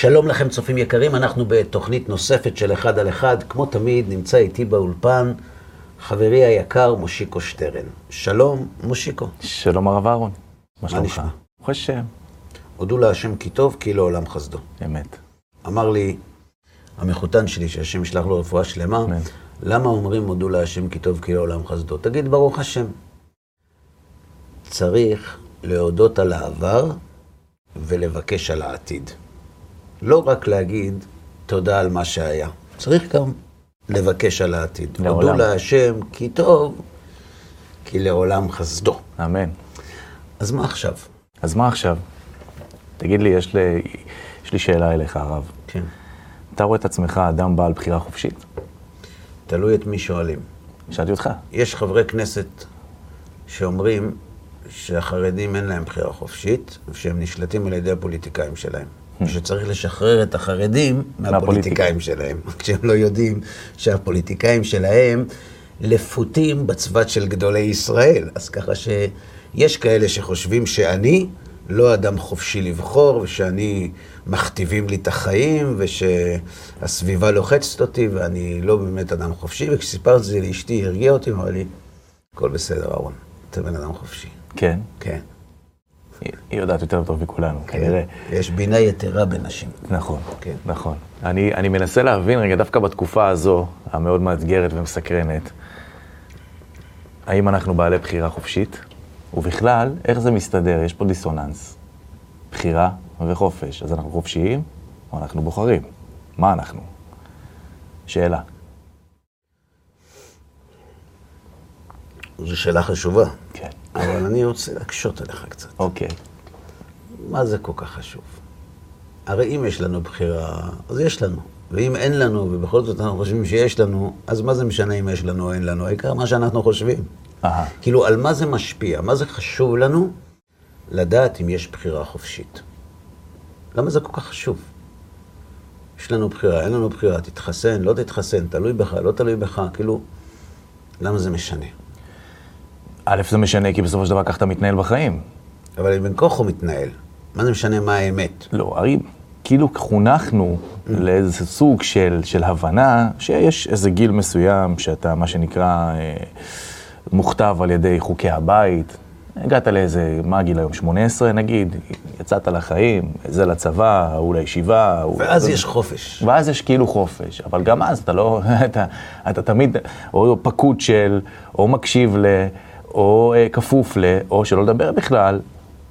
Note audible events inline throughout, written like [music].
שלום לכם צופים יקרים, אנחנו בתוכנית נוספת של אחד על אחד. כמו תמיד, נמצא איתי באולפן חברי היקר מושיקו שטרן. שלום, מושיקו. שלום הרב אהרון. מה נשמע? ברוך השם. הודו להשם כי טוב, כי לעולם חסדו. אמת. אמר לי המחותן שלי, שהשם ישלח לו רפואה שלמה, אמן. למה אומרים הודו להשם כי טוב, כי לעולם חסדו? תגיד ברוך השם. צריך להודות על העבר ולבקש על העתיד. לא רק להגיד תודה על מה שהיה, צריך גם לבקש על העתיד. לעולם. הודו להשם כי טוב, כי לעולם חסדו. אמן. אז מה עכשיו? אז מה עכשיו? תגיד לי, יש לי, יש לי שאלה אליך, הרב. כן. אתה רואה את עצמך אדם בעל בחירה חופשית? תלוי את מי שואלים. שאלתי אותך. יש חברי כנסת שאומרים שהחרדים אין להם בחירה חופשית, ושהם נשלטים על ידי הפוליטיקאים שלהם. שצריך לשחרר את החרדים מהפוליטיקאים שלהם. [laughs] כשהם לא יודעים שהפוליטיקאים שלהם לפותים בצבת של גדולי ישראל. אז ככה שיש כאלה שחושבים שאני לא אדם חופשי לבחור, ושאני מכתיבים לי את החיים, ושהסביבה לוחצת אותי, ואני לא באמת אדם חופשי. וכשסיפרתי את זה לאשתי, היא הרגיעה אותי, אמרה לי, הכל בסדר, אהרון, אתה בן אדם חופשי. כן. כן. היא יודעת יותר טוב מכולנו, כנראה. יש בינה יתרה בנשים. נכון, כן. נכון. אני, אני מנסה להבין רגע, דווקא בתקופה הזו, המאוד מאתגרת ומסקרנת, האם אנחנו בעלי בחירה חופשית? ובכלל, איך זה מסתדר? יש פה דיסוננס. בחירה וחופש. אז אנחנו חופשיים, או אנחנו בוחרים? מה אנחנו? שאלה. זו שאלה חשובה, כן. אבל אני רוצה להקשות עליך קצת. אוקיי. מה זה כל כך חשוב? הרי אם יש לנו בחירה, אז יש לנו. ואם אין לנו, ובכל זאת אנחנו חושבים שיש לנו, אז מה זה משנה אם יש לנו או אין לנו? העיקר מה שאנחנו חושבים. אהה. כאילו, על מה זה משפיע? מה זה חשוב לנו לדעת אם יש בחירה חופשית? למה זה כל כך חשוב? יש לנו בחירה, אין לנו בחירה, תתחסן, לא תתחסן, תלוי בך, לא תלוי בך, כאילו, למה זה משנה? א', זה משנה, כי בסופו של דבר ככה אתה מתנהל בחיים. אבל בין כוח הוא מתנהל, מה זה משנה מה האמת? לא, הרי כאילו חונכנו לאיזה סוג של, של הבנה שיש איזה גיל מסוים שאתה, מה שנקרא, אה, מוכתב על ידי חוקי הבית. הגעת לאיזה, מה הגיל היום? 18 נגיד? יצאת לחיים, זה לצבא, ההוא לישיבה. ואז יש חופש. ואז יש כאילו חופש, אבל גם אז אתה לא, [laughs] אתה, אתה תמיד או פקוד של, או מקשיב ל, או אה, כפוף ל, או שלא לדבר בכלל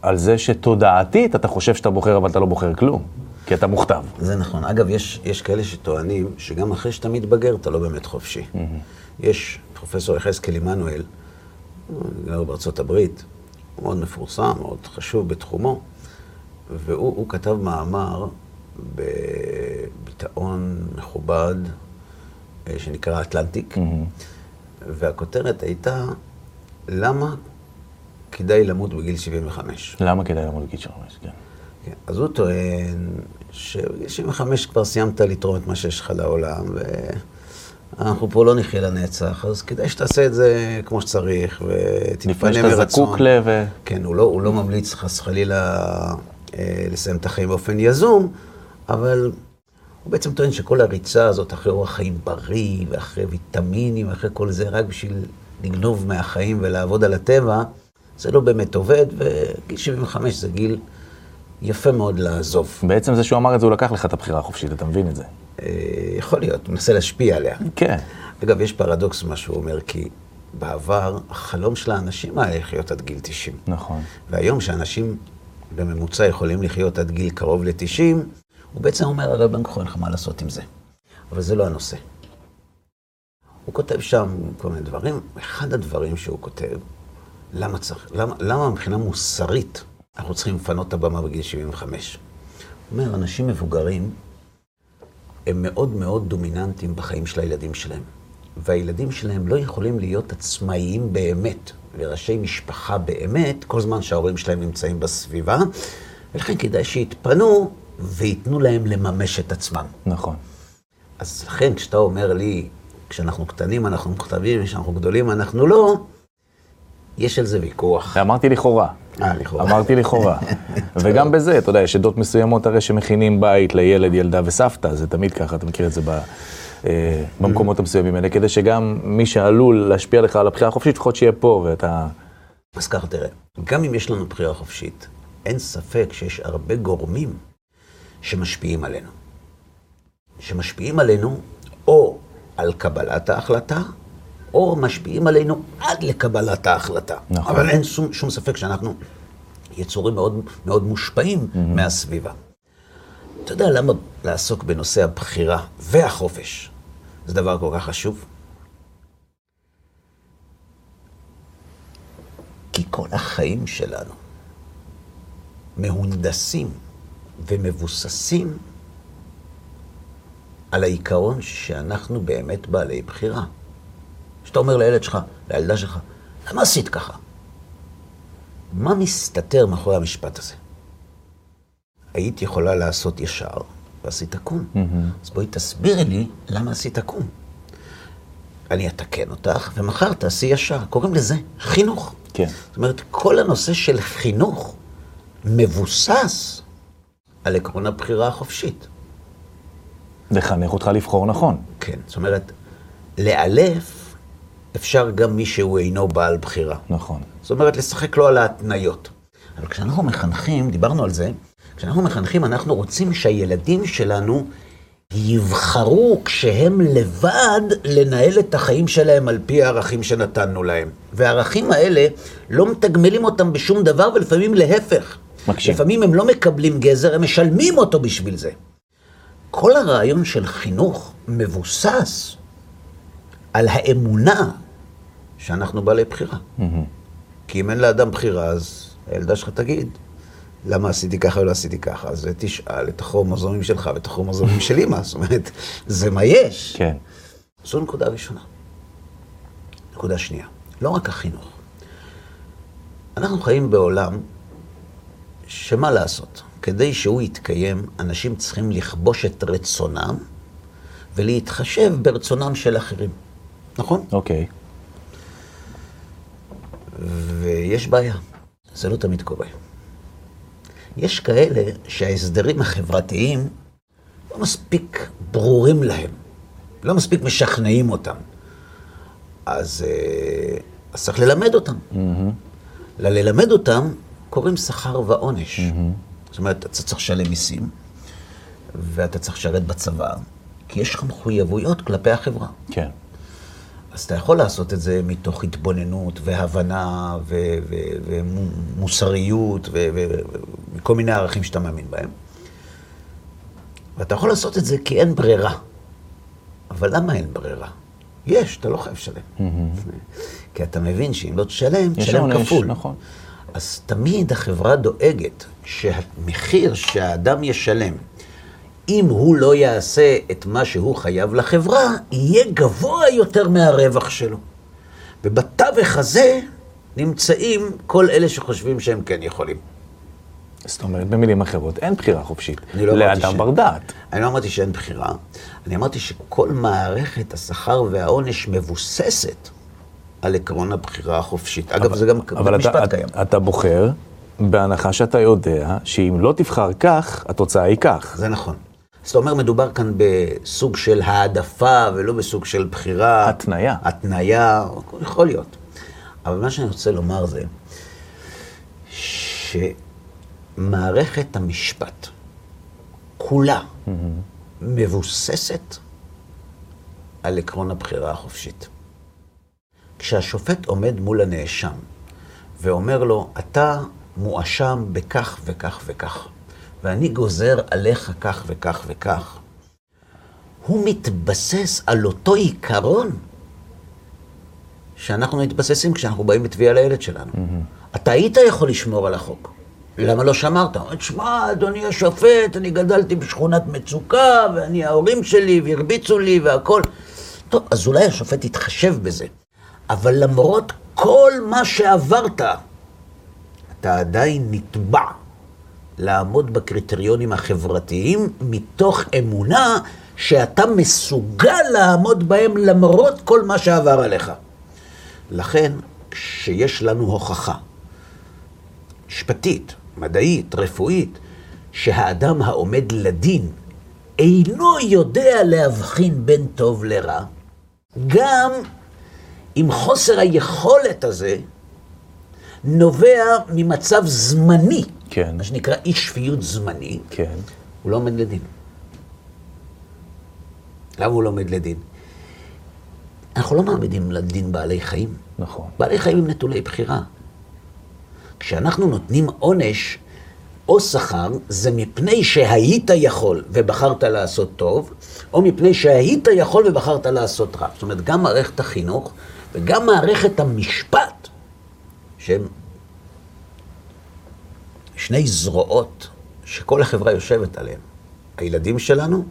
על זה שתודעתית אתה חושב שאתה בוחר, אבל אתה לא בוחר כלום, כי אתה מוכתב. זה נכון. אגב, יש, יש כאלה שטוענים שגם אחרי שאתה מתבגר, אתה לא באמת חופשי. יש פרופסור יחזקאל עמנואל, גר בארצות הברית, מאוד מפורסם, מאוד חשוב בתחומו, והוא הוא כתב מאמר בביטאון מכובד, אה, שנקרא אטלנטיק, והכותרת הייתה, למה כדאי למות בגיל 75? למה כדאי למות בגיל של חמש? כן. כן, אז הוא טוען שבגיל 75 כבר סיימת לתרום את מה שיש לך לעולם, ואנחנו פה לא נחיה לנצח, אז כדאי שתעשה את זה כמו שצריך, לפני ותתפנה שאתה מרצון. זקוק ל... ו... כן, הוא לא, הוא לא ממליץ חס חלילה אה, לסיים את החיים באופן יזום, אבל הוא בעצם טוען שכל הריצה הזאת אחרי אורח חיים בריא, ואחרי ויטמינים, ואחרי כל זה, רק בשביל לגנוב מהחיים ולעבוד על הטבע, זה לא באמת עובד, וגיל 75 זה גיל יפה מאוד לעזוב. בעצם זה שהוא אמר את זה, הוא לקח לך את הבחירה החופשית, אתה מבין את זה? אה, יכול להיות, מנסה להשפיע עליה. כן. אגב, יש פרדוקס במה שהוא אומר, כי בעבר החלום של האנשים היה לחיות עד גיל 90. נכון. והיום שאנשים בממוצע יכולים לחיות עד גיל קרוב ל-90, הוא בעצם אומר, הרי בן כוחו אין לך מה לעשות עם זה. אבל זה לא הנושא. הוא כותב שם כל מיני דברים, אחד הדברים שהוא כותב, למה צריך, למה, למה מבחינה מוסרית אנחנו צריכים לפנות את הבמה בגיל 75? הוא אומר, אנשים מבוגרים הם מאוד מאוד דומיננטיים בחיים של הילדים שלהם. והילדים שלהם לא יכולים להיות עצמאיים באמת, וראשי משפחה באמת, כל זמן שההורים שלהם נמצאים בסביבה, ולכן כדאי שיתפנו וייתנו להם לממש את עצמם. נכון. אז לכן, כשאתה אומר לי, כשאנחנו קטנים אנחנו מכתבים, כשאנחנו גדולים אנחנו לא, יש על זה ויכוח. אמרתי לכאורה. אה, לכאורה. אמרתי לכאורה. [laughs] וגם בזה, אתה יודע, יש עדות מסוימות הרי שמכינים בית לילד, ילדה וסבתא, זה תמיד ככה, אתה מכיר את זה ב... אה, במקומות המסוימים האלה, כדי שגם מי שעלול להשפיע לך על הבחירה החופשית, לפחות שיהיה פה ואתה... אז ככה תראה, גם אם יש לנו בחירה חופשית, אין ספק שיש הרבה גורמים שמשפיעים עלינו. שמשפיעים עלינו או על קבלת ההחלטה, או משפיעים עלינו עד לקבלת ההחלטה. נכון. אבל אין שום, שום ספק שאנחנו יצורים מאוד, מאוד מושפעים mm-hmm. מהסביבה. אתה יודע למה לעסוק בנושא הבחירה והחופש זה דבר כל כך חשוב? כי כל החיים שלנו מהונדסים ומבוססים על העיקרון שאנחנו באמת בעלי בחירה. כשאתה אומר לילד שלך, לילדה שלך, למה עשית ככה? מה מסתתר מאחורי המשפט הזה? היית יכולה לעשות ישר, ועשית קום. Mm-hmm. אז בואי תסבירי לי למה עשית קום. אני אתקן אותך, ומחר תעשי ישר. קוראים לזה חינוך. כן. זאת אומרת, כל הנושא של חינוך מבוסס על עקרון הבחירה החופשית. לחנך אותך לבחור נכון. כן, זאת אומרת, לאלף אפשר גם מי שהוא אינו בעל בחירה. נכון. זאת אומרת, לשחק לו על ההתניות. אבל כשאנחנו מחנכים, דיברנו על זה, כשאנחנו מחנכים, אנחנו רוצים שהילדים שלנו יבחרו כשהם לבד לנהל את החיים שלהם על פי הערכים שנתנו להם. והערכים האלה לא מתגמלים אותם בשום דבר, ולפעמים להפך. מקשים. לפעמים הם לא מקבלים גזר, הם משלמים אותו בשביל זה. כל הרעיון של חינוך מבוסס על האמונה שאנחנו בעלי בחירה. כי אם אין לאדם בחירה, אז הילדה שלך תגיד, למה עשיתי ככה ולא עשיתי ככה? אז תשאל את הכרומוזומים שלך ואת הכרומוזומים של אמא, זאת אומרת, זה מה יש. כן. זו נקודה ראשונה. נקודה שנייה, לא רק החינוך. אנחנו חיים בעולם שמה לעשות? כדי שהוא יתקיים, אנשים צריכים לכבוש את רצונם ולהתחשב ברצונם של אחרים. נכון? אוקיי. ויש בעיה, זה לא תמיד קורה. יש כאלה שההסדרים החברתיים לא מספיק ברורים להם, לא מספיק משכנעים אותם. אז, אה, אז צריך ללמד אותם. Mm-hmm. ללמד אותם קוראים שכר ועונש. Mm-hmm. זאת אומרת, אתה צריך לשלם מיסים, ואתה צריך לשרת בצבא, כי יש לך מחויבויות כלפי החברה. כן. אז אתה יכול לעשות את זה מתוך התבוננות והבנה ומוסריות וכל מיני ערכים שאתה מאמין בהם. ואתה יכול לעשות את זה כי אין ברירה. אבל למה אין ברירה? יש, אתה לא חייב לשלם. Mm-hmm. כי אתה מבין שאם לא תשלם, תשלם כפול. נכון. אז תמיד החברה דואגת שהמחיר שהאדם ישלם, אם הוא לא יעשה את מה שהוא חייב לחברה, יהיה גבוה יותר מהרווח שלו. ובתווך הזה נמצאים כל אלה שחושבים שהם כן יכולים. זאת אומרת, במילים אחרות, אין בחירה חופשית. אני לא לאדם ש- בר דעת. אני לא אמרתי שאין בחירה, אני אמרתי שכל מערכת השכר והעונש מבוססת על עקרון הבחירה החופשית. אגב, זה גם אבל במשפט אתה, קיים. אתה, אתה בוחר, בהנחה שאתה יודע שאם לא תבחר כך, התוצאה היא כך. זה נכון. זאת אומרת, מדובר כאן בסוג של העדפה ולא בסוג של בחירה. התניה. התניה, יכול להיות. אבל מה שאני רוצה לומר זה שמערכת המשפט כולה מבוססת על עקרון הבחירה החופשית. כשהשופט עומד מול הנאשם ואומר לו, אתה מואשם בכך וכך וכך, ואני גוזר עליך כך וכך וכך, הוא מתבסס על אותו עיקרון שאנחנו מתבססים כשאנחנו באים בתביעה לילד שלנו. Mm-hmm. אתה היית יכול לשמור על החוק. למה לא שמרת? הוא אומר, תשמע, אדוני השופט, אני גדלתי בשכונת מצוקה, ואני ההורים שלי, והרביצו לי והכול. טוב, אז אולי השופט יתחשב בזה. אבל למרות כל מה שעברת, אתה עדיין נתבע לעמוד בקריטריונים החברתיים מתוך אמונה שאתה מסוגל לעמוד בהם למרות כל מה שעבר עליך. לכן, כשיש לנו הוכחה משפטית, מדעית, רפואית, שהאדם העומד לדין אינו יודע להבחין בין טוב לרע, גם אם חוסר היכולת הזה נובע ממצב זמני, כן. מה שנקרא אי שפיות זמני, כן. הוא לא עומד לדין. למה הוא לא עומד לדין? אנחנו לא מעמידים לדין בעלי חיים. נכון. בעלי חיים הם נטולי בחירה. כשאנחנו נותנים עונש או שכר, זה מפני שהיית יכול ובחרת לעשות טוב, או מפני שהיית יכול ובחרת לעשות רע. זאת אומרת, גם מערכת החינוך וגם מערכת המשפט, שהם שני זרועות שכל החברה יושבת עליהן, הילדים שלנו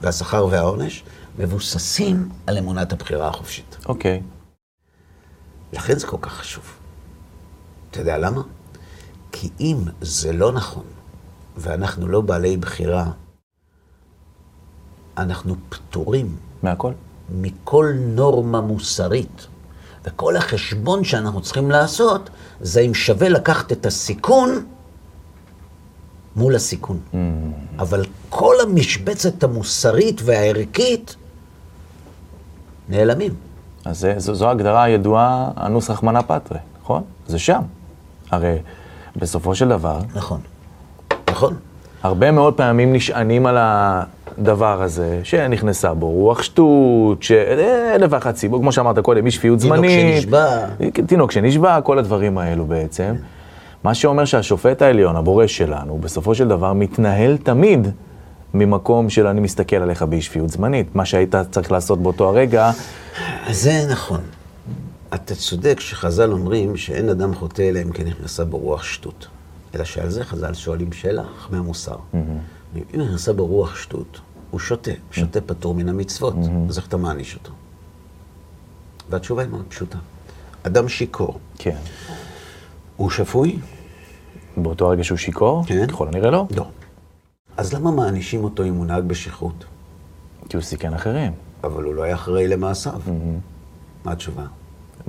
והשכר והעונש, מבוססים על אמונת הבחירה החופשית. אוקיי. לכן זה כל כך חשוב. אתה יודע למה? כי אם זה לא נכון, ואנחנו לא בעלי בחירה, אנחנו פטורים מהכל? מכל נורמה מוסרית. וכל החשבון שאנחנו צריכים לעשות, זה אם שווה לקחת את הסיכון מול הסיכון. Mm. אבל כל המשבצת המוסרית והערכית נעלמים. אז זה, זו, זו ההגדרה הידועה, הנוסח מנה פטרה, נכון? זה שם. הרי בסופו של דבר, נכון. נכון. הרבה מאוד פעמים נשענים על הדבר הזה, שנכנסה בו רוח שטות, שאלף ואחת סיבות, כמו שאמרת קודם, אי שפיות תינוק זמנית. שנשבע. תינוק שנשבע, כל הדברים האלו בעצם. מה שאומר שהשופט העליון, הבורא שלנו, בסופו של דבר מתנהל תמיד ממקום של אני מסתכל עליך באי שפיות זמנית. מה שהיית צריך לעשות באותו הרגע, זה נכון. אתה צודק שחז"ל אומרים שאין אדם חוטא אלא אם כן נכנסה בו רוח שטות. אלא שעל זה חז"ל שואלים שאלה, חכמי המוסר. אם נכנסה בו רוח שטות, הוא שותה, שותה פטור מן המצוות, אז איך אתה מעניש אותו? והתשובה היא מאוד פשוטה. אדם שיכור, כן. הוא שפוי? באותו הרגע שהוא שיכור, כן. ככל הנראה לא, לא. אז למה מענישים אותו אם הוא נהג בשכרות? כי הוא סיכן אחרים. אבל הוא לא היה אחראי למעשיו. מה התשובה?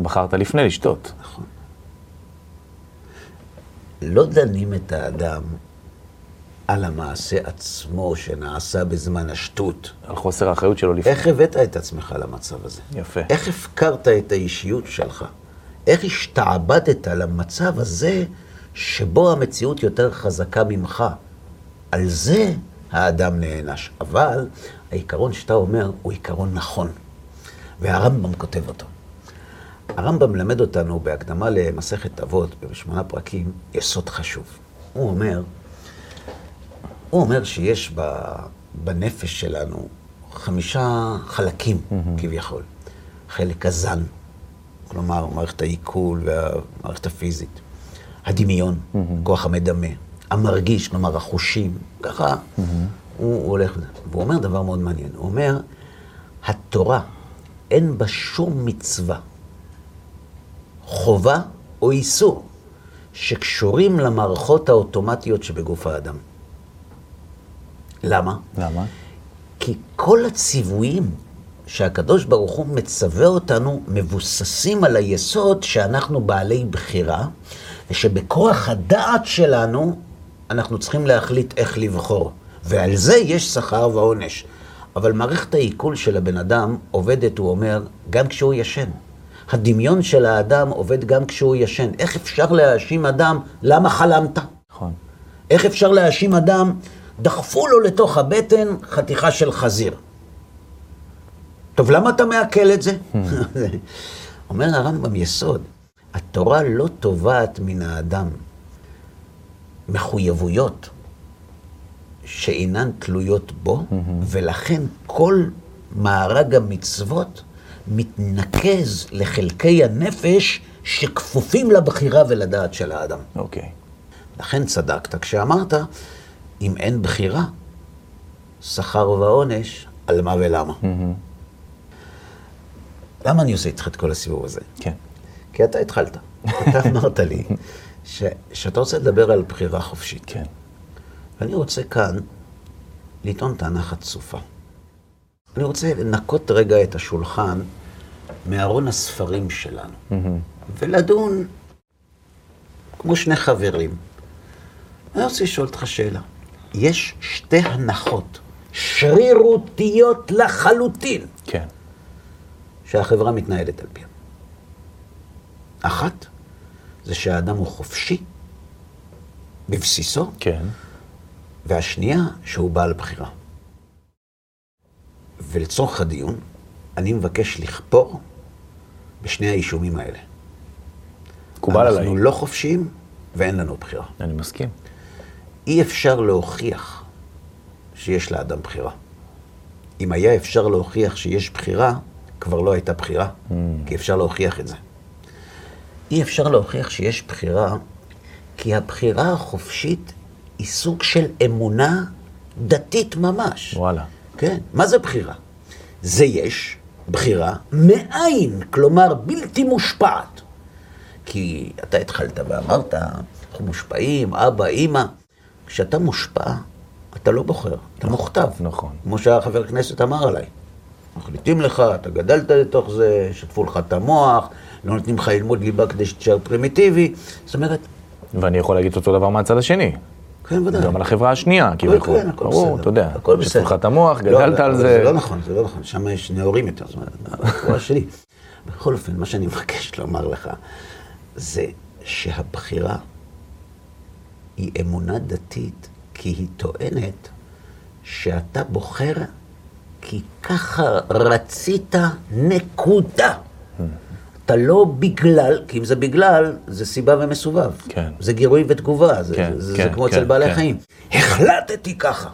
בחרת לפני לשתות. נכון. לא דנים את האדם על המעשה עצמו שנעשה בזמן השטות. על חוסר האחריות שלו לפני. איך הבאת את עצמך למצב הזה? יפה. איך הפקרת את האישיות שלך? איך השתעבדת למצב הזה שבו המציאות יותר חזקה ממך? על זה האדם נענש. אבל העיקרון שאתה אומר הוא עיקרון נכון, והרמב"ם כותב אותו. הרמב"ם מלמד אותנו בהקדמה למסכת אבות, בשמונה פרקים, יסוד חשוב. הוא אומר, הוא אומר שיש ב, בנפש שלנו חמישה חלקים, mm-hmm. כביכול. חלק הזן, כלומר, מערכת העיכול והמערכת הפיזית. הדמיון, mm-hmm. כוח המדמה. המרגיש, כלומר, החושים. ככה mm-hmm. הוא, הוא הולך. והוא אומר דבר מאוד מעניין. הוא אומר, התורה, אין בה שום מצווה, חובה או איסור, שקשורים למערכות האוטומטיות שבגוף האדם. למה? למה? כי כל הציוויים שהקדוש ברוך הוא מצווה אותנו מבוססים על היסוד שאנחנו בעלי בחירה, ושבכוח הדעת שלנו אנחנו צריכים להחליט איך לבחור. ועל זה יש שכר ועונש. אבל מערכת העיכול של הבן אדם עובדת, הוא אומר, גם כשהוא ישן. הדמיון של האדם עובד גם כשהוא ישן. איך אפשר להאשים אדם, למה חלמת? נכון. איך אפשר להאשים אדם, דחפו לו לתוך הבטן חתיכה של חזיר. טוב, למה אתה מעכל את זה? [laughs] אומר הרמב"ם יסוד, התורה לא תובעת מן האדם מחויבויות שאינן תלויות בו, [laughs] ולכן כל מארג המצוות מתנקז לחלקי הנפש שכפופים לבחירה ולדעת של האדם. אוקיי. לכן צדקת כשאמרת, אם אין בחירה, שכר ועונש, על מה ולמה. למה אני עושה איתך את כל הסיבוב הזה? כן. כי אתה התחלת. אתה אמרת לי [laughs] ש, שאתה רוצה לדבר על בחירה חופשית. כן. ואני רוצה כאן לטעון טענה חצופה. אני רוצה לנקות רגע את השולחן מארון הספרים שלנו, ולדון כמו שני חברים. אני רוצה לשאול אותך שאלה. יש שתי הנחות שרירותיות לחלוטין כן. שהחברה מתנהלת על פיהן. אחת, זה שהאדם הוא חופשי בבסיסו, כן. והשנייה, שהוא בעל בחירה. ולצורך הדיון, אני מבקש לכפור בשני האישומים האלה. מקובל עליי. אנחנו לא חופשיים ואין לנו בחירה. אני מסכים. אי אפשר להוכיח שיש לאדם בחירה. אם היה אפשר להוכיח שיש בחירה, כבר לא הייתה בחירה, Mm. כי אפשר להוכיח את זה. אי אפשר להוכיח שיש בחירה, כי הבחירה החופשית היא סוג של אמונה דתית ממש. וואלה. כן, מה זה בחירה? זה יש בחירה מאין, כלומר בלתי מושפעת. כי אתה התחלת ואמרת, אנחנו מושפעים, אבא, אימא. כשאתה מושפע, אתה לא בוחר, אתה מוכתב. נכון. כמו שהחבר הכנסת אמר עליי. מחליטים לך, אתה גדלת לתוך זה, שטפו לך את המוח, לא נותנים לך ללמוד ליבה כדי שתישאר פרימיטיבי. זאת אומרת, ואני יכול להגיד אותו דבר מהצד השני. כן, ודאי. גם על החברה השנייה, כביכול. כן, הכל ברור, בסדר. אתה יודע. הכל בסדר. שטפו לך את המוח, לא, גדלת על אבל זה. זה לא נכון, זה לא נכון, שם יש נאורים יותר, זאת אומרת, בחברה שלי. בכל אופן, מה שאני מבקש לומר לך, זה שהבחירה היא אמונה דתית, כי היא טוענת שאתה בוחר כי ככה רצית נקודה. אתה לא בגלל, כי אם זה בגלל, זה סיבה ומסובב. כן. זה גירוי ותגובה, זה, כן, זה, כן, זה כמו כן, אצל בעלי כן. חיים. החלטתי ככה.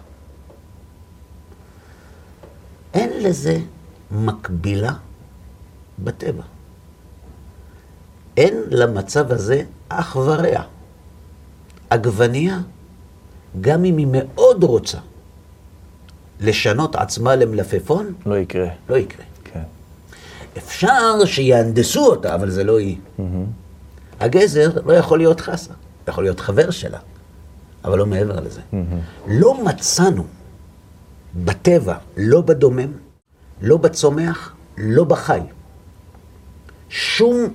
אין לזה מקבילה בטבע. אין למצב הזה אח ורע. עגבנייה, גם אם היא מאוד רוצה לשנות עצמה למלפפון, לא יקרה. לא יקרה. כן. אפשר שיהנדסו אותה, אבל זה לא היא. הגזר לא יכול להיות חסה, יכול להיות חבר שלה, אבל לא מעבר לזה. לא מצאנו בטבע, לא בדומם, לא בצומח, לא בחי, שום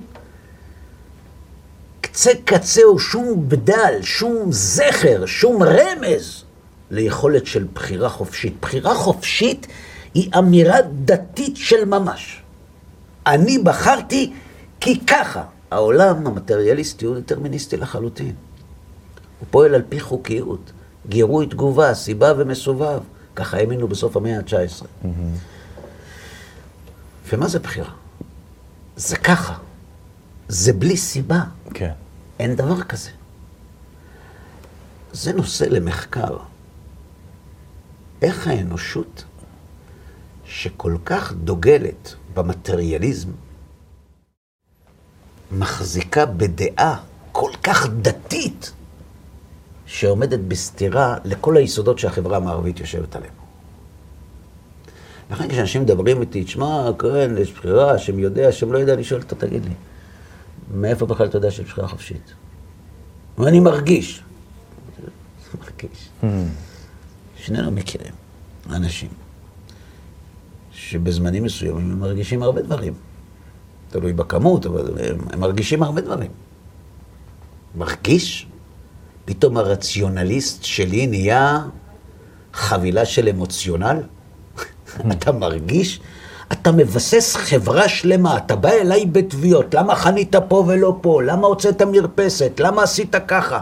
קצה קצהו, שום בדל, שום זכר, שום רמז ליכולת של בחירה חופשית. בחירה חופשית היא אמירה דתית של ממש. אני בחרתי כי ככה. העולם המטריאליסטי הוא דטרמיניסטי לחלוטין. הוא פועל על פי חוקיות, גירוי תגובה, סיבה ומסובב. ככה האמינו בסוף המאה ה-19. ומה זה בחירה? זה ככה. זה בלי סיבה. כן. אין דבר כזה. זה נושא למחקר. איך האנושות, שכל כך דוגלת במטריאליזם, מחזיקה בדעה כל כך דתית, שעומדת בסתירה לכל היסודות שהחברה המערבית יושבת עליהם. לכן כשאנשים מדברים איתי, תשמע, כן, יש בחירה, השם יודע, השם לא יודע, אני שואל אותו, תגיד לי, מאיפה בכלל אתה יודע שיש בחירה חופשית? ואני מרגיש. [laughs] מרגיש. שנינו מכירים אנשים שבזמנים מסוימים הם מרגישים הרבה דברים. תלוי בכמות, אבל הם, הם מרגישים הרבה דברים. מרגיש? פתאום הרציונליסט שלי נהיה חבילה של אמוציונל? [laughs] אתה מרגיש? אתה מבסס חברה שלמה, אתה בא אליי בתביעות, למה חנית פה ולא פה? למה הוצאת מרפסת? למה עשית ככה?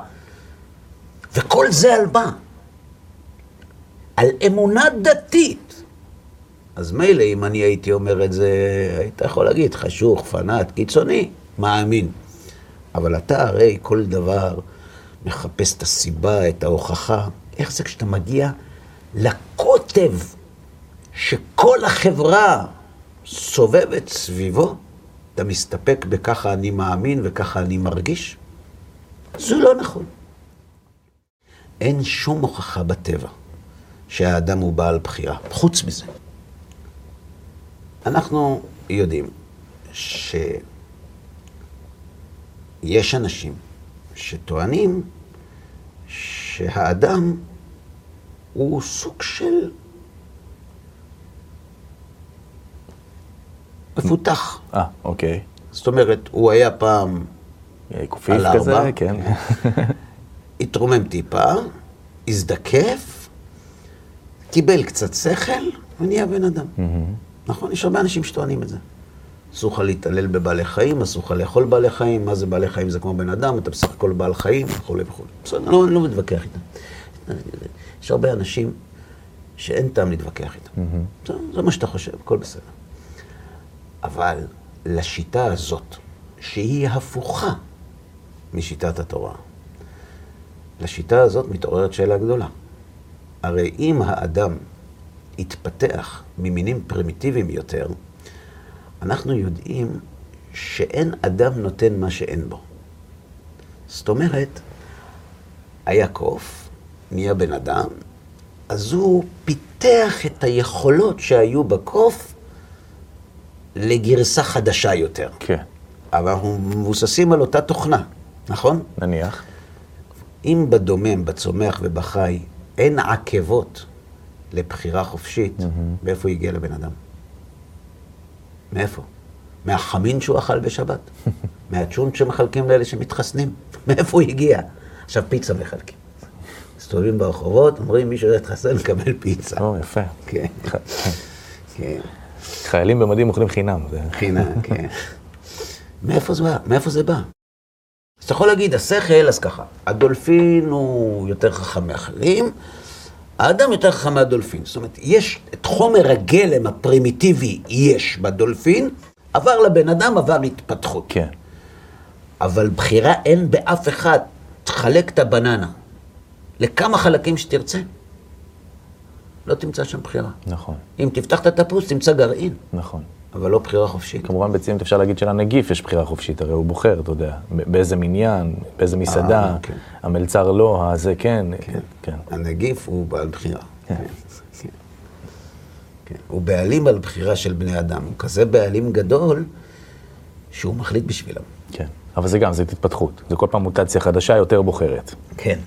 וכל זה על מה? על אמונה דתית. אז מילא אם אני הייתי אומר את זה, היית יכול להגיד חשוך, פנאט, קיצוני, מאמין. אבל אתה הרי כל דבר מחפש את הסיבה, את ההוכחה. איך זה כשאתה מגיע לקוטב שכל החברה סובבת סביבו, אתה מסתפק בככה אני מאמין וככה אני מרגיש? זה לא נכון. אין שום הוכחה בטבע שהאדם הוא בעל בחירה, חוץ מזה. אנחנו יודעים שיש אנשים שטוענים שהאדם הוא סוג של מפותח. אה, אוקיי. זאת אומרת, הוא היה פעם קופיף על ארבע. כזה, כן. [laughs] התרומם טיפה, הזדקף, קיבל קצת שכל, ונהיה בן אדם. נכון? יש הרבה אנשים שטוענים את זה. אסור לך להתעלל בבעלי חיים, אסור לך לאכול בעלי חיים, מה זה בעלי חיים? זה כמו בן אדם, אתה בסך הכל בעל חיים, וכולי וכולי. בסדר, אני לא, לא מתווכח איתם. יש הרבה אנשים שאין טעם להתווכח איתם. זה מה שאתה חושב, הכל בסדר. אבל לשיטה הזאת, שהיא הפוכה משיטת התורה, לשיטה הזאת מתעוררת שאלה גדולה. הרי אם האדם יתפתח ממינים פרימיטיביים יותר, אנחנו יודעים שאין אדם נותן מה שאין בו. זאת אומרת, היה קוף, נהיה בן אדם, אז הוא פיתח את היכולות שהיו בקוף לגרסה חדשה יותר. כן, אבל אנחנו מבוססים על אותה תוכנה, נכון? נניח. אם בדומם, בצומח ובחי אין עקבות לבחירה חופשית, מאיפה הוא הגיע לבן אדם? מאיפה? מהחמין שהוא אכל בשבת? [laughs] מהצ'ונט שמחלקים לאלה שמתחסנים? מאיפה הוא הגיע? עכשיו פיצה מחלקים. מסתובבים ברחובות, אומרים מי שהתחסן מקבל פיצה. או, יפה. כן, [laughs] כן, חיילים במדים אוכלים חינם. זה- חינם, [laughs] כן. מאיפה זה בא? מאיפה זה בא? אז אתה יכול להגיד, השכל, אז ככה, הדולפין הוא יותר חכם מהחלים, האדם יותר חכם מהדולפין. זאת אומרת, יש את חומר הגלם הפרימיטיבי, יש בדולפין, עבר לבן אדם, עבר התפתחות. כן, אבל בחירה אין באף אחד. תחלק את הבננה לכמה חלקים שתרצה, לא תמצא שם בחירה. נכון, אם תפתח את התפוס, תמצא גרעין, נכון. אבל לא בחירה חופשית. כמובן בציניות אפשר להגיד שלנגיף יש בחירה חופשית, הרי הוא בוחר, אתה יודע, באיזה מניין, באיזה מסעדה, כן. המלצר לא, הזה כן, כן. הנגיף הוא בעל בחירה. כן. כן. כן. הוא בעלים על בחירה של בני אדם. הוא כזה בעלים גדול, שהוא מחליט בשבילם. כן, אבל זה גם, זה התפתחות. זה כל פעם מוטציה חדשה, יותר בוחרת. כן.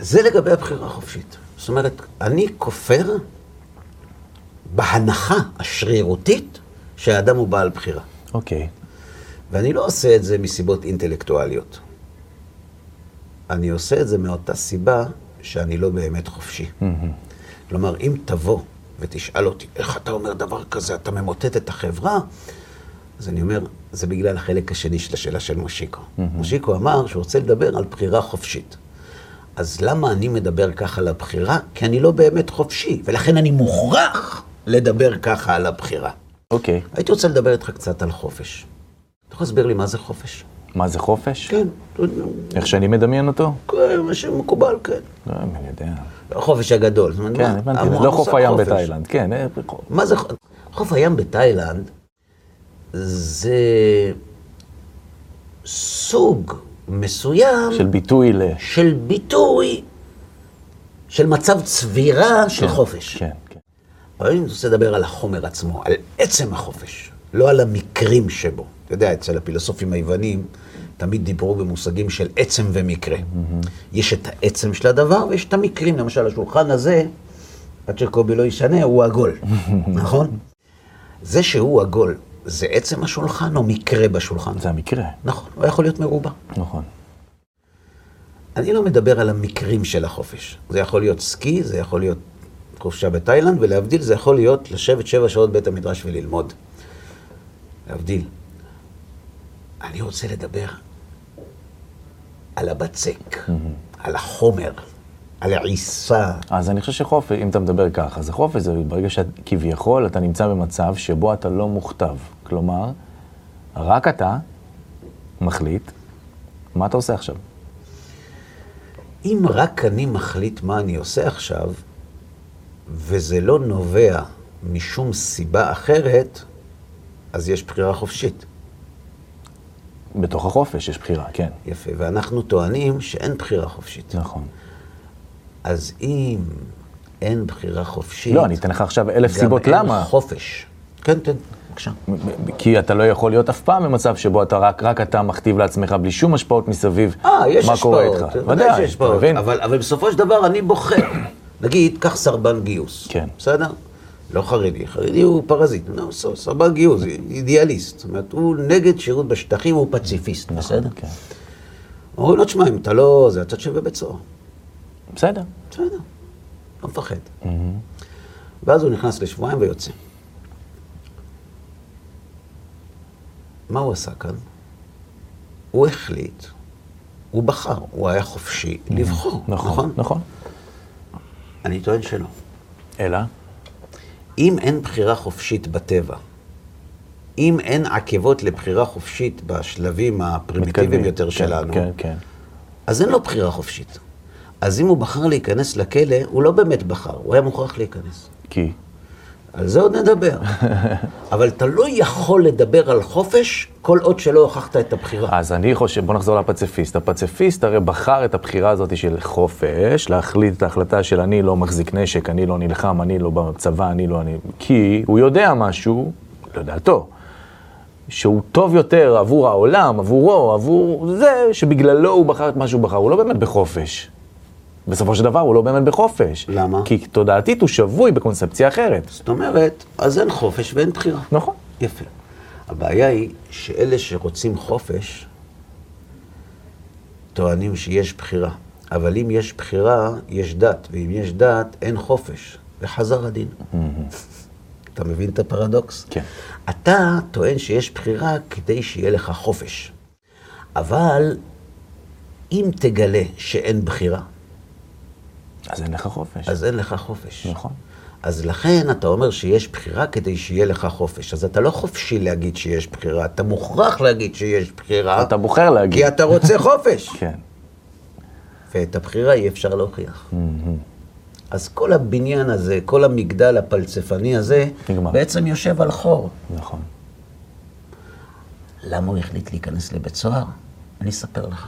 זה לגבי הבחירה החופשית. זאת אומרת, אני כופר בהנחה השרירותית שהאדם הוא בעל בחירה. אוקיי, ואני לא עושה את זה מסיבות אינטלקטואליות. אני עושה את זה מאותה סיבה שאני לא באמת חופשי. כלומר, אם תבוא ותשאל אותי, איך אתה אומר דבר כזה, אתה ממוטט את החברה, אז אני אומר, זה בגלל החלק השני של השאלה של מושיקו. מושיקו אמר שהוא רוצה לדבר על בחירה חופשית. אז למה אני מדבר ככה על הבחירה? כי אני לא באמת חופשי, ולכן אני מוכרח לדבר ככה על הבחירה. אוקיי. הייתי רוצה לדבר איתך קצת על חופש. אתה יכול להסביר לי מה זה חופש? מה זה חופש? כן, איך שאני מדמיין אותו? כן, מה שמקובל, כן. לא, אני יודע. החופש הגדול. כן, הבנתי, לא חוף הים חופש. בתאילנד, כן. אה, מה זה חוף? חוף הים בתאילנד זה סוג מסוים של ביטוי ל... של ביטוי, של מצב צבירה של כן, חופש. כן, כן. אבל אני רוצה לדבר על החומר עצמו, על עצם החופש, לא על המקרים שבו. אתה יודע, אצל הפילוסופים היוונים תמיד דיברו במושגים של עצם ומקרה. יש את העצם של הדבר ויש את המקרים. למשל, השולחן הזה, עד שקובי לא ישנה, הוא עגול, נכון? זה שהוא עגול, זה עצם השולחן או מקרה בשולחן? זה המקרה, נכון, הוא יכול להיות מרובע. נכון. אני לא מדבר על המקרים של החופש. זה יכול להיות סקי, זה יכול להיות חופשה בתאילנד, ולהבדיל זה יכול להיות לשבת שבע שעות בית המדרש וללמוד. להבדיל. אני רוצה לדבר על הבצק, על החומר, על העיסה. אז אני חושב שחופש, אם אתה מדבר ככה, אז החופש זה ברגע שכביכול אתה נמצא במצב שבו אתה לא מוכתב. כלומר, רק אתה מחליט מה אתה עושה עכשיו. אם רק אני מחליט מה אני עושה עכשיו, וזה לא נובע משום סיבה אחרת, אז יש בחירה חופשית. בתוך החופש יש בחירה, כן. יפה, ואנחנו טוענים שאין בחירה חופשית. נכון. אז אם אין בחירה חופשית... לא, אני אתן לך עכשיו אלף גם סיבות אין למה. חופש. כן, תן, בבקשה. כי אתה לא יכול להיות אף פעם במצב שבו אתה רק, רק אתה מכתיב לעצמך בלי שום השפעות מסביב. אה, יש מה השפעות. קורה איתך. ודאי אתה השפעות. מבין? אבל, אבל בסופו של דבר אני בוחר. [coughs] נגיד, קח סרבן גיוס. כן. בסדר? לא חרדי, חרדי הוא פרזיט, לא, ס- סרבן גיוס, אידיאליסט. זאת אומרת, הוא נגד שירות בשטחים, הוא פציפיסט, בסדר? כן. אומרים לו, תשמע, אם אתה לא... זה אתה יושב בית סוהר. בסדר. בסדר, לא מפחד. ואז הוא נכנס לשבועיים ויוצא. מה הוא עשה כאן? הוא החליט, הוא בחר, הוא היה חופשי לבחור, נכון, נכון? נכון. אני טוען שלא. אלא? אם אין בחירה חופשית בטבע, אם אין עקבות לבחירה חופשית בשלבים הפרימיטיביים. יותר כן, שלנו, כן, כן. אז אין לו בחירה חופשית. אז אם הוא בחר להיכנס לכלא, הוא לא באמת בחר, הוא היה מוכרח להיכנס. כי? על זה עוד נדבר. [laughs] אבל אתה לא יכול לדבר על חופש כל עוד שלא הוכחת את הבחירה. אז אני חושב, בוא נחזור לפציפיסט. הפציפיסט הרי בחר את הבחירה הזאת של חופש, להחליט את ההחלטה של אני לא מחזיק נשק, אני לא נלחם, אני לא בצבא, אני לא... אני... כי הוא יודע משהו, לדעתו, שהוא טוב יותר עבור העולם, עבורו, עבור זה, שבגללו הוא בחר את מה שהוא בחר. הוא לא באמת בחופש. בסופו של דבר הוא לא באמת בחופש. למה? כי תודעתית הוא שבוי בקונספציה אחרת. זאת אומרת, אז אין חופש ואין בחירה. נכון. יפה. הבעיה היא שאלה שרוצים חופש, טוענים שיש בחירה. אבל אם יש בחירה, יש דת, ואם יש דת, אין חופש. וחזר הדין. אתה מבין את הפרדוקס? כן. אתה טוען שיש בחירה כדי שיהיה לך חופש. אבל אם תגלה שאין בחירה, אז אין לך חופש. אז אין לך חופש. נכון. אז לכן אתה אומר שיש בחירה כדי שיהיה לך חופש. אז אתה לא חופשי להגיד שיש בחירה, אתה מוכרח להגיד שיש בחירה, אתה בוחר להגיד. כי אתה רוצה [laughs] חופש. כן. ואת הבחירה אי אפשר להוכיח. אז כל הבניין הזה, כל המגדל הפלצפני הזה, נגמר. בעצם יושב על חור. נכון. למה הוא החליט להיכנס לבית סוהר? אני אספר לך.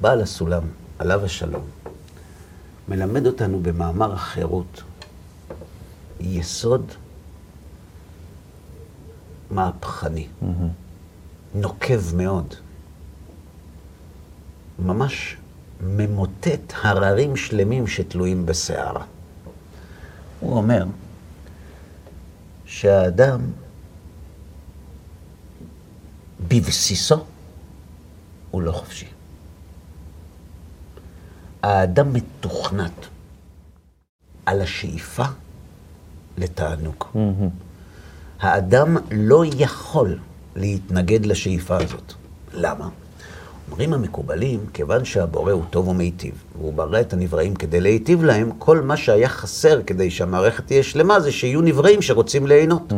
בעל הסולם, עליו השלום, מלמד אותנו במאמר החירות יסוד מהפכני, נוקב מאוד, ממש ממוטט הררים שלמים שתלויים בסערה. הוא אומר שהאדם בבסיסו הוא לא חופשי. האדם מתוכנת על השאיפה לתענוג. האדם לא יכול להתנגד לשאיפה הזאת. למה? אומרים המקובלים, כיוון שהבורא הוא טוב ומיטיב, והוא ברא את הנבראים כדי להיטיב להם, כל מה שהיה חסר כדי שהמערכת תהיה שלמה זה שיהיו נבראים שרוצים ליהנות.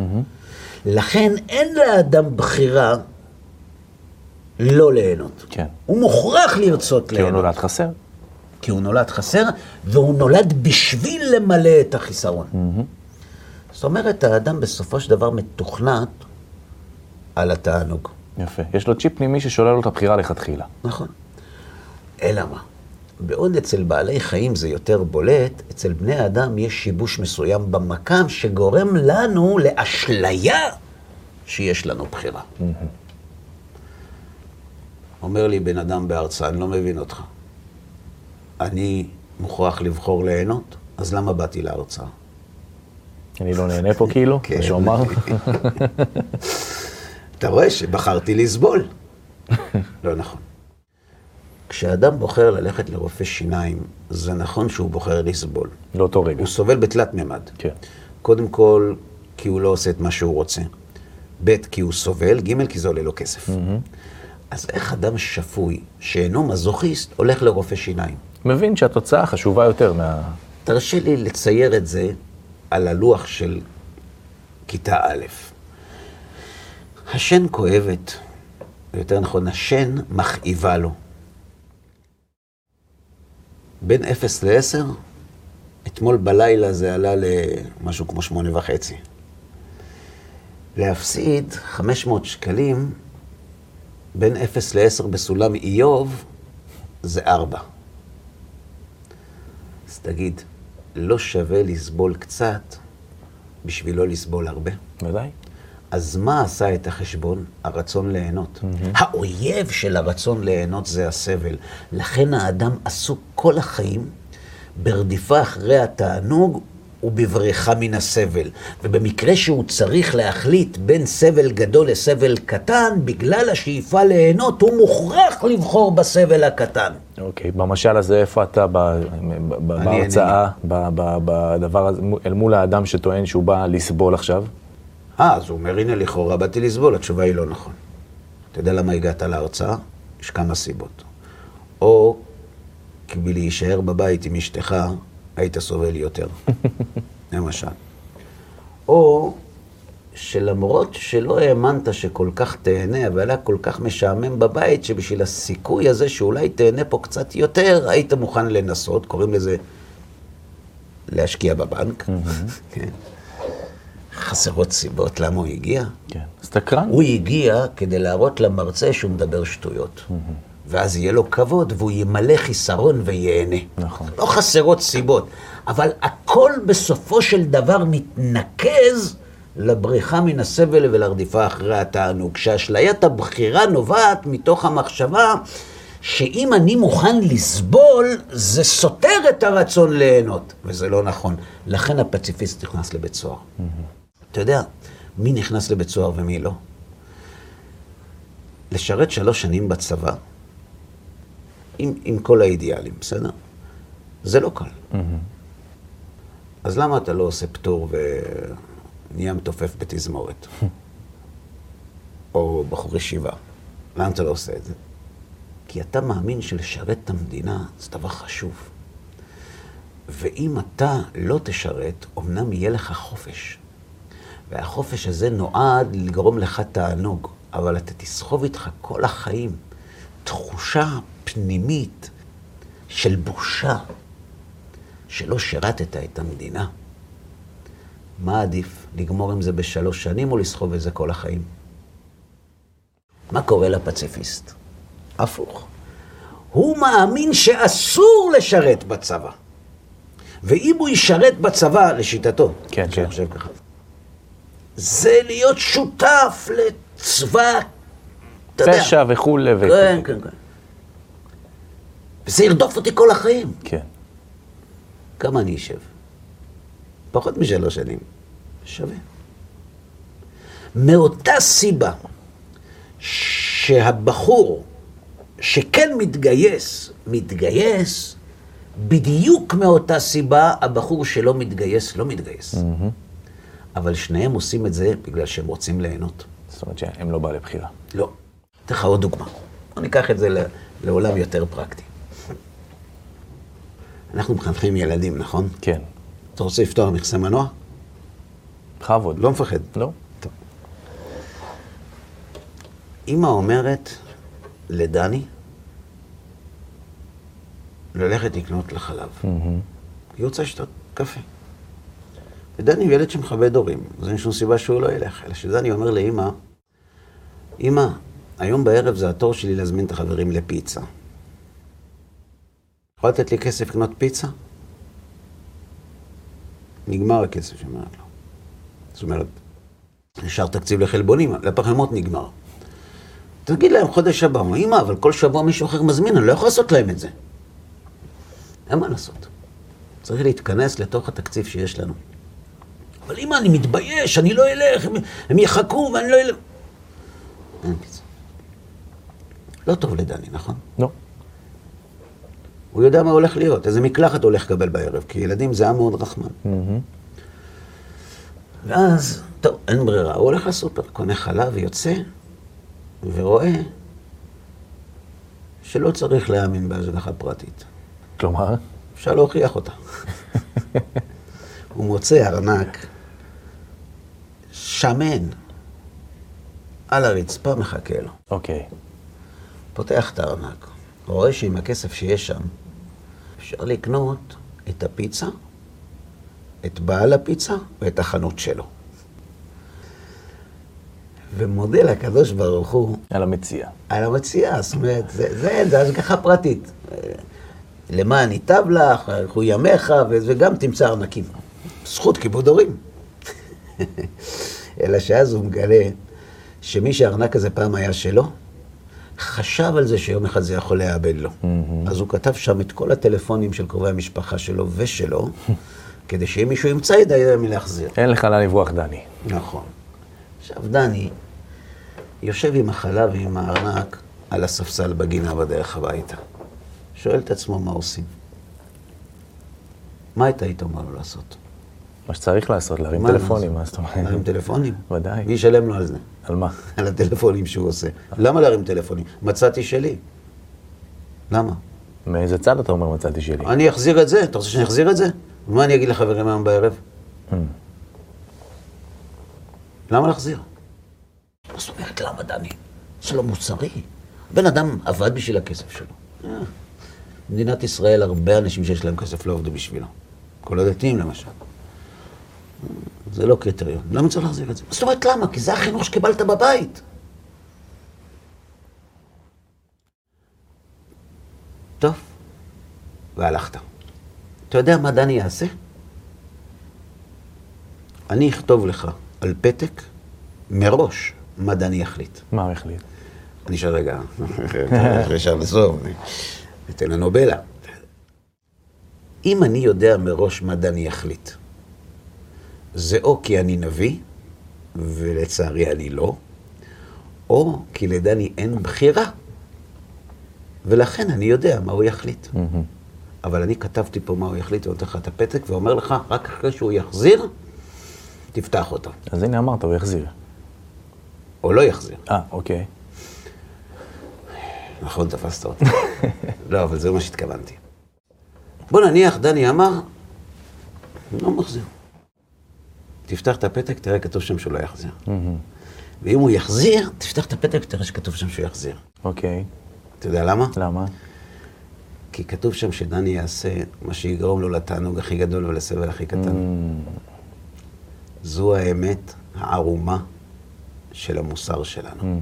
לכן אין לאדם בחירה לא ליהנות. כן. הוא מוכרח לרצות כי הוא ליהנות. נולד חסר. כי הוא נולד חסר, והוא נולד בשביל למלא את החיסרון. זאת אומרת, האדם בסופו של דבר מתוכנת על התענוג. יפה. יש לו צ'יפ פנימי ששולל לו את הבחירה לכתחילה. נכון. אלא מה? בעוד אצל בעלי חיים זה יותר בולט, אצל בני אדם יש שיבוש מסוים במקם שגורם לנו לאשליה שיש לנו בחירה. אומר לי בן אדם בהרצאה, אני לא מבין אותך. אני מוכרח לבחור ליהנות, אז למה באתי להרצאה? אני לא נהנה פה כאילו, [laughs] כן. זה שהוא אמר. אתה רואה שבחרתי לסבול. [laughs] לא נכון. כשאדם בוחר ללכת לרופא שיניים, זה נכון שהוא בוחר לסבול. לאותו רגע. הוא סובל בתלת מימד. כן. קודם כל, כי הוא לא עושה את מה שהוא רוצה. ב', כי הוא סובל, ג', כי זה עולה לו כסף. אז איך אדם שפוי, שאינו מזוכיסט, הולך לרופא שיניים? מבין שהתוצאה חשובה יותר מה... תרשה לי לצייר את זה על הלוח של כיתה א'. השן כואבת, יותר נכון, השן מכאיבה לו. בין 0 ל-10, אתמול בלילה זה עלה למשהו כמו שמונה וחצי. להפסיד 500 שקלים בין 0 ל-10 בסולם איוב זה 4. אז תגיד, לא שווה לסבול קצת בשביל לא לסבול הרבה? ודאי. אז מה עשה את החשבון? הרצון ליהנות. האויב של הרצון ליהנות זה הסבל. לכן האדם עסוק כל החיים ברדיפה אחרי התענוג ובבריחה מן הסבל. ובמקרה שהוא צריך להחליט בין סבל גדול לסבל קטן, בגלל השאיפה ליהנות, הוא מוכרח לבחור בסבל הקטן. אוקיי, במשל הזה, איפה אתה ב- ב- ב- בהרצאה, ב- ב- בדבר הזה, אל מול האדם שטוען שהוא בא לסבול עכשיו? אה, אז הוא אומר, הנה, לכאורה באתי לסבול, התשובה היא לא נכון. אתה יודע למה הגעת להרצאה? יש כמה סיבות. או כי בלהישאר בבית עם אשתך, היית סובל יותר, [laughs] למשל. או שלמרות שלא האמנת שכל כך תהנה, אבל היה כל כך משעמם בבית, שבשביל הסיכוי הזה שאולי תהנה פה קצת יותר, היית מוכן לנסות, קוראים לזה להשקיע בבנק. [laughs] כן. חסרות סיבות למה הוא הגיע. כן. סתקרן? הוא הגיע כדי להראות למרצה שהוא מדבר שטויות. ואז יהיה לו כבוד והוא ימלא חיסרון וייהנה. נכון. לא חסרות סיבות, אבל הכל בסופו של דבר מתנקז לבריחה מן הסבל ולרדיפה אחרי התענוג. שאשליית הבחירה נובעת מתוך המחשבה שאם אני מוכן לסבול, זה סותר את הרצון ליהנות, וזה לא נכון. לכן הפציפיסט נכנס לבית סוהר. אתה יודע, מי נכנס לבית סוהר ומי לא? לשרת שלוש שנים בצבא, עם, עם כל האידיאלים, בסדר? זה לא קל. אז למה אתה לא עושה פטור ונהיה מתופף בתזמורת? [laughs] או בחור ישיבה? למה אתה לא עושה את זה? כי אתה מאמין שלשרת את המדינה זה דבר חשוב. ואם אתה לא תשרת, אמנם יהיה לך חופש. והחופש הזה נועד לגרום לך תענוג, אבל אתה תסחוב איתך כל החיים תחושה פנימית של בושה, שלא שירתת את המדינה. מה עדיף, לגמור עם זה בשלוש שנים או לסחוב את זה כל החיים? מה קורה לפציפיסט? הפוך. הוא מאמין שאסור לשרת בצבא. ואם הוא ישרת בצבא, לשיטתו, כן, כן. חושב ככה, זה להיות שותף לצבא, אתה יודע. פשע וכולי. כן, כן, כן. וזה ירדוף אותי כל החיים. כן. כמה אני אשב? פחות משלוש שנים. שווה. מאותה סיבה שהבחור שכן מתגייס, מתגייס, בדיוק מאותה סיבה הבחור שלא מתגייס, לא מתגייס. אבל שניהם עושים את זה בגלל שהם רוצים ליהנות. זאת אומרת שהם לא בעלי בחירה. לא. אתן לך עוד דוגמה. בוא ניקח את זה לעולם יותר פרקטי. אנחנו מחנכים ילדים, נכון? כן. אתה רוצה לפתוח מכסה מנוע? בכבוד. לא מפחד. לא. טוב. אמא אומרת לדני ללכת לקנות לחלב. היא רוצה לשתות קפה. ודני הוא ילד שמכבד הורים, אז אין שום סיבה שהוא לא ילך. אלא שדני אומר לאמא, אמא, היום בערב זה התור שלי להזמין את החברים לפיצה. יכולה לתת לי כסף לקנות פיצה? נגמר הכסף, היא אומרת לו. זאת אומרת, נשאר תקציב לחלבונים, לפחמות נגמר. תגיד להם חודש הבא, אומר, אמא, אבל כל שבוע מישהו אחר מזמין, אני לא יכול לעשות להם את זה. אין מה לעשות. צריך להתכנס לתוך התקציב שיש לנו. אבל אמא, אני מתבייש, אני לא אלך, הם, הם יחכו ואני לא אלך. אין פיצה. לא טוב לדני, נכון? לא. הוא יודע מה הולך להיות, איזה מקלחת הולך לקבל בערב, כי ילדים זה עם מאוד רחמן. ואז, טוב, אין ברירה, הוא הולך לסופר, קונה חלב ויוצא, ורואה שלא צריך להאמין בהשגחה פרטית. כלומר, אפשר להוכיח אותה. הוא מוצא ארנק שמן על הרצפה, מחכה לו. אוקיי. פותח את הארנק, רואה שעם הכסף שיש שם, אפשר לקנות את הפיצה, את בעל הפיצה ואת החנות שלו. ומודה לקדוש ברוך הוא על המציע. על המציאה, זאת אומרת, זה, זה, זה השגחה פרטית. למען ייטב לך, יאריכו ימיך, וגם תמצא ארנקים. זכות כיבוד הורים. [laughs] אלא שאז הוא מגלה שמי שהארנק הזה פעם היה שלו, חשב על זה שיום אחד זה יכול להיאבד לו. אז הוא כתב שם את כל הטלפונים של קרובי המשפחה שלו ושלו, [laughs] כדי שאם מישהו ימצא, ידע מי להחזיר. אין לך לאן לברוח, דני. נכון. עכשיו, דני יושב עם החלב ועם הארנק על הספסל בגינה בדרך הביתה. שואל את עצמו מה עושים. מה היית היית אומר לו לעשות? מה שצריך לעשות, להרים מה טלפונים? מה זאת אומרת? להרים טלפונים? ודאי. מי ישלם לו על זה? על מה? על הטלפונים שהוא עושה. למה להרים טלפונים? מצאתי שלי. למה? מאיזה צד אתה אומר מצאתי שלי? אני אחזיר את זה, אתה רוצה שאני אחזיר את זה? ומה אני אגיד לחברים היום בערב? Mm. למה להחזיר? מה זאת אומרת למה, דני? זה לא מוסרי. בן אדם עבד בשביל הכסף שלו. אה. במדינת ישראל הרבה אנשים שיש להם כסף לא עבדו בשבילו. כל הדתיים למשל. זה לא קריטריון. למה צריך להחזיר את זה? זאת אומרת למה? כי זה החינוך שקיבלת בבית. טוב, והלכת. אתה יודע מה דני יעשה? אני אכתוב לך על פתק מראש מה דני יחליט. מה הוא החליט? אני אשאל רגע, [laughs] ישר לסוף, ניתן לנו בלע. אם אני יודע מראש מה דני יחליט, זה או כי אני נביא, ולצערי אני לא, או כי לדני אין בחירה, ולכן אני יודע מה הוא יחליט. אבל אני כתבתי פה מה הוא יחליט, ונותן לך את הפתק, ואומר לך, רק אחרי שהוא יחזיר, תפתח אותו. אז הנה אמרת, הוא יחזיר. או לא יחזיר. אה, אוקיי. נכון, תפסת אותי. [laughs] לא, אבל זה מה שהתכוונתי. בוא נניח, דני אמר, לא מחזיר. תפתח את הפתק, תראה כתוב שם שהוא לא יחזיר. ואם הוא יחזיר, תפתח את הפתק, תראה שכתוב שם שהוא יחזיר. אוקיי. אתה יודע למה? למה? כי כתוב שם שדני יעשה מה שיגרום לו לתענוג הכי גדול ולסבל הכי קטן. זו האמת הערומה של המוסר שלנו.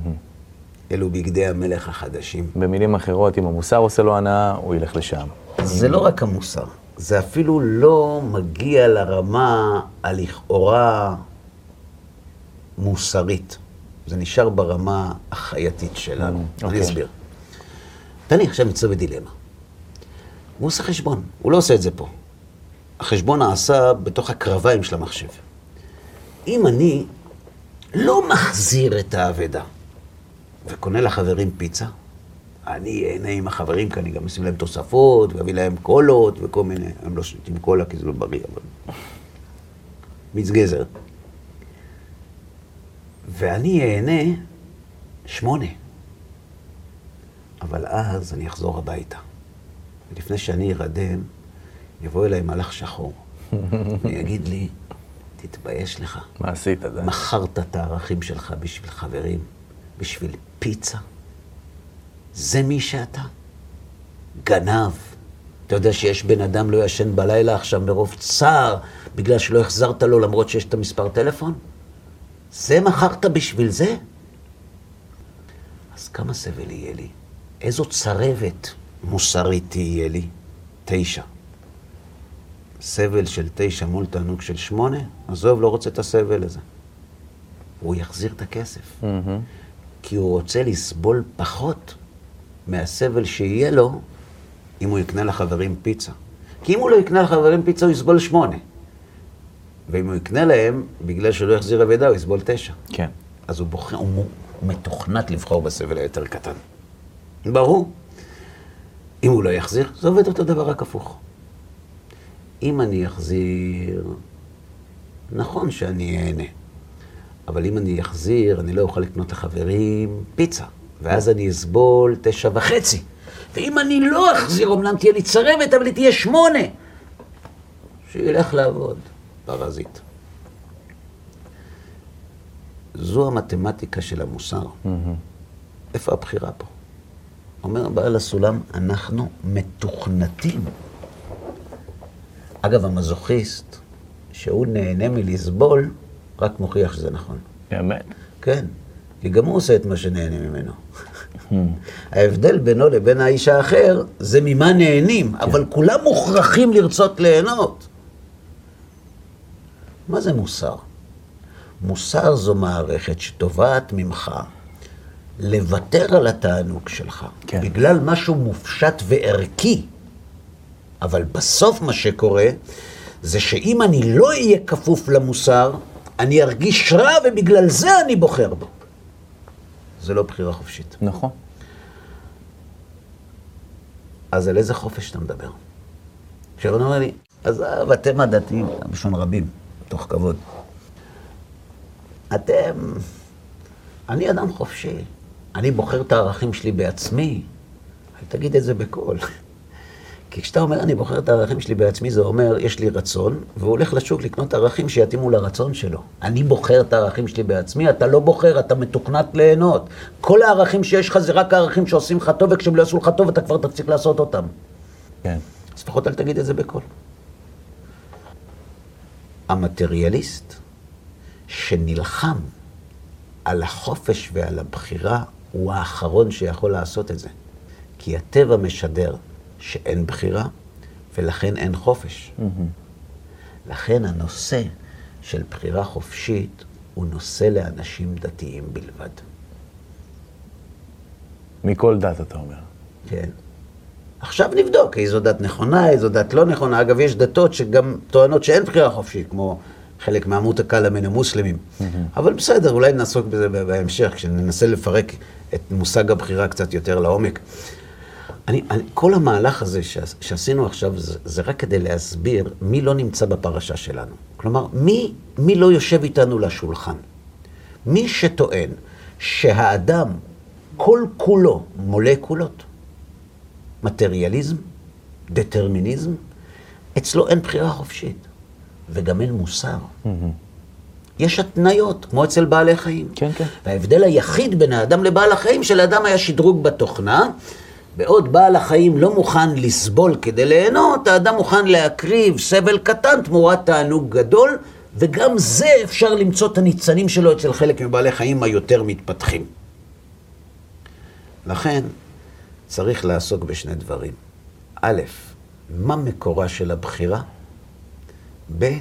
אלו בגדי המלך החדשים. במילים אחרות, אם המוסר עושה לו הנאה, הוא ילך לשם. זה לא רק המוסר, זה אפילו לא מגיע לרמה הלכאורה מוסרית. זה נשאר ברמה החייתית שלנו. Mm, אני אוקיי. אסביר. תן לי עכשיו מצוא בדילמה. הוא עושה חשבון, הוא לא עושה את זה פה. החשבון נעשה בתוך הקרביים של המחשב. אם אני לא מחזיר את האבדה וקונה לחברים פיצה, אני אהנה עם החברים, כי אני גם אשים להם תוספות, ואביא להם קולות וכל מיני, הם לא שותים קולה כי זה לא בריא, אבל... מיץ גזר. ואני אהנה שמונה. אבל אז אני אחזור הביתה. ולפני שאני ארדם, יבוא אליי מלאך שחור. [laughs] ויגיד לי, תתבייש לך. מה עשית, דני? מכרת את הערכים שלך בשביל חברים, בשביל פיצה. זה מי שאתה. גנב. אתה יודע שיש בן אדם לא ישן בלילה עכשיו מרוב צער, בגלל שלא החזרת לו למרות שיש את המספר טלפון? זה מכרת בשביל זה? אז כמה סבל יהיה לי? איזו צרבת מוסרית תהיה לי? תשע. סבל של תשע מול תענוג של שמונה? עזוב, לא רוצה את הסבל הזה. הוא יחזיר את הכסף. מהמם. כי הוא רוצה לסבול פחות מהסבל שיהיה לו אם הוא יקנה לחברים פיצה. כי אם הוא לא יקנה לחברים פיצה, הוא יסבול שמונה. ואם הוא יקנה להם, בגלל שלא יחזיר אבדה, הוא יסבול תשע. כן. אז הוא בוחר, הוא הוא מתוכנת לבחור בסבל היותר קטן. ברור. אם הוא לא יחזיר, זה עובד אותו דבר רק הפוך. אם אני אחזיר, נכון שאני אהנה, אבל אם אני אחזיר, אני לא אוכל לקנות לחברים פיצה, ואז אני אסבול תשע וחצי. ואם אני לא אחזיר, אמנם תהיה לי צרבת, אבל היא תהיה שמונה. שילך לעבוד, פרזיט. זו המתמטיקה של המוסר. איפה הבחירה פה? אומר בעל הסולם, אנחנו מתוכנתים. אגב, המזוכיסט, שהוא נהנה מלסבול, רק מוכיח שזה נכון. באמת. כן, כי גם הוא עושה את מה שנהנה ממנו. [laughs] ההבדל בינו לבין האיש האחר זה ממה נהנים, אבל כולם מוכרחים לרצות ליהנות. מה זה מוסר? מוסר זו מערכת שתובעת ממך לוותר על התענוג שלך, כן. בגלל משהו מופשט וערכי. אבל בסוף מה שקורה, זה שאם אני לא אהיה כפוף למוסר, אני ארגיש רע ובגלל זה אני בוחר בו. זה לא בחירה חופשית. נכון. אז על איזה חופש אתה מדבר? שרון אומר לי, עזב, אתם הדתיים, בלשון רבים, תוך כבוד. אתם, אני אדם חופשי, אני בוחר את הערכים שלי בעצמי. אל תגיד את זה בקול. כי כשאתה אומר, אני בוחר את הערכים שלי בעצמי, זה אומר, יש לי רצון, והוא הולך לשוק לקנות ערכים שיתאימו לרצון שלו. אני בוחר את הערכים שלי בעצמי, אתה לא בוחר, אתה מתוקנת ליהנות. כל הערכים שיש לך זה רק הערכים שעושים לך טוב, וכשהם לא יעשו לך טוב, אתה כבר תפסיק לעשות אותם. כן. אז לפחות אל תגיד את זה בקול. המטריאליסט שנלחם על החופש ועל הבחירה, הוא האחרון שיכול לעשות את זה. כי הטבע משדר שאין בחירה, ולכן אין חופש. לכן הנושא של בחירה חופשית הוא נושא לאנשים דתיים בלבד. מכל דת, אתה אומר. כן. עכשיו נבדוק איזו דת נכונה, איזו דת לא נכונה. אגב, יש דתות שגם טוענות שאין בחירה חופשית, כמו חלק מהמותקלה מן המוסלמים. אבל בסדר, אולי נעסוק בזה בהמשך, כשננסה לפרק את מושג הבחירה קצת יותר לעומק. אני, אני, כל המהלך הזה שעשינו עכשיו, זה, זה רק כדי להסביר מי לא נמצא בפרשה שלנו. כלומר, מי, מי לא יושב איתנו לשולחן. מי שטוען שהאדם כל כולו מולקולות, מטריאליזם, דטרמיניזם, אצלו אין בחירה חופשית, וגם אין מוסר. Mm-hmm. יש התניות, כמו אצל בעלי חיים. כן, כן. וההבדל היחיד בין האדם לבעל החיים, שלאדם היה שדרוג בתוכנה, בעוד בעל החיים לא מוכן לסבול כדי ליהנות, האדם מוכן להקריב סבל קטן תמורת תענוג גדול, וגם זה אפשר למצוא את הניצנים שלו אצל חלק מבעלי חיים היותר מתפתחים. לכן, צריך לעסוק בשני דברים. א', מה מקורה של הבחירה? ב',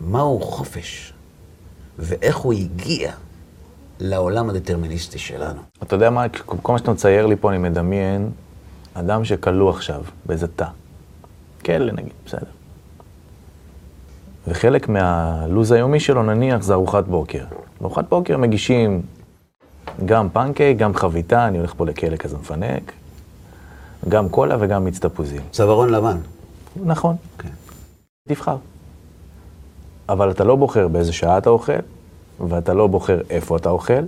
מהו חופש? ואיך הוא הגיע לעולם הדטרמיניסטי שלנו. אתה יודע מה, כל מה שאתה מצייר לי פה, אני מדמיין אדם שכלוא עכשיו באיזה תא. כלא נגיד, בסדר. וחלק מהלו"ז היומי שלו, נניח, זה ארוחת בוקר. בארוחת בוקר מגישים גם פנקייק, גם חביתה, אני הולך פה לכלא כזה מפנק, גם קולה וגם מיץ תפוזים. צווארון לבן. נכון. כן. תבחר. אבל אתה לא בוחר באיזה שעה אתה אוכל, ואתה לא בוחר איפה אתה אוכל,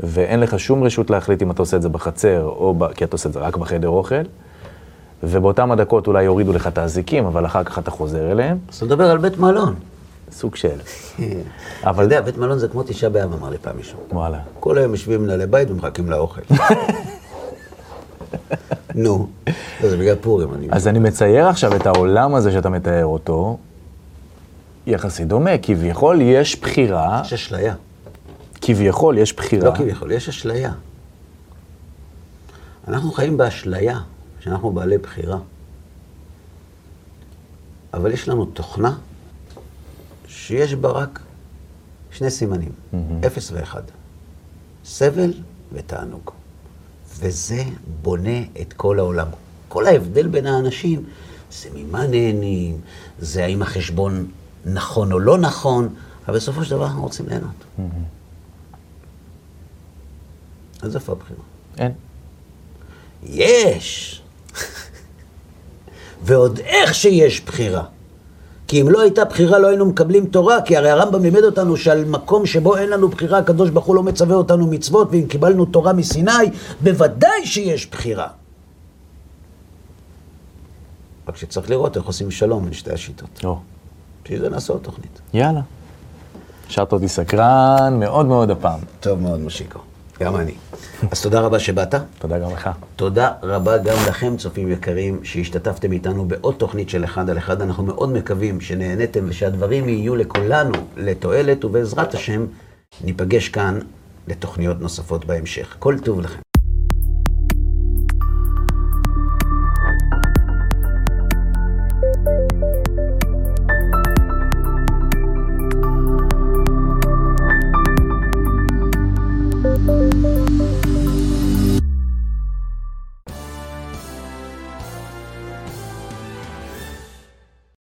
ואין לך שום רשות להחליט אם אתה עושה את זה בחצר, או ב... כי אתה עושה את זה רק בחדר אוכל, ובאותם הדקות אולי יורידו לך את האזיקים, אבל אחר כך אתה חוזר אליהם. אז אתה מדבר על בית מלון. סוג של. [laughs] אבל... אתה יודע, בית מלון זה כמו תשעה באב, אמר לי פעם מישהו. וואלה. כל היום יושבים מנהלי בית ומחכים לאוכל. [laughs] נו, זה בגלל פורים. אז אני מצייר עכשיו את העולם הזה שאתה מתאר אותו, יחסית דומה, כביכול יש בחירה. יש אשליה. כביכול יש בחירה. לא כביכול, יש אשליה. אנחנו חיים באשליה, שאנחנו בעלי בחירה. אבל יש לנו תוכנה שיש בה רק שני סימנים, mm-hmm. אפס ואחד. סבל ותענוג. וזה בונה את כל העולם. כל ההבדל בין האנשים זה ממה נהנים, זה האם החשבון נכון או לא נכון, אבל בסופו של דבר אנחנו רוצים ליהנות. Mm-hmm. אז איפה הבחירה? אין. יש! [laughs] ועוד איך שיש בחירה. כי אם לא הייתה בחירה לא היינו מקבלים תורה, כי הרי הרמב"ם לימד אותנו שעל מקום שבו אין לנו בחירה, הקדוש ברוך הוא לא מצווה אותנו מצוות, ואם קיבלנו תורה מסיני, בוודאי שיש בחירה. רק שצריך לראות איך עושים שלום בין שתי השיטות. או. בשביל זה נעשה עוד תוכנית. יאללה. השארת אותי סקרן מאוד מאוד הפעם. טוב מאוד, משיקו. גם אני. אז תודה רבה שבאת. תודה גם לך. תודה רבה גם לכם, צופים יקרים, שהשתתפתם איתנו בעוד תוכנית של אחד על אחד. אנחנו מאוד מקווים שנהניתם ושהדברים יהיו לכולנו לתועלת, ובעזרת השם ניפגש כאן לתוכניות נוספות בהמשך. כל טוב לכם.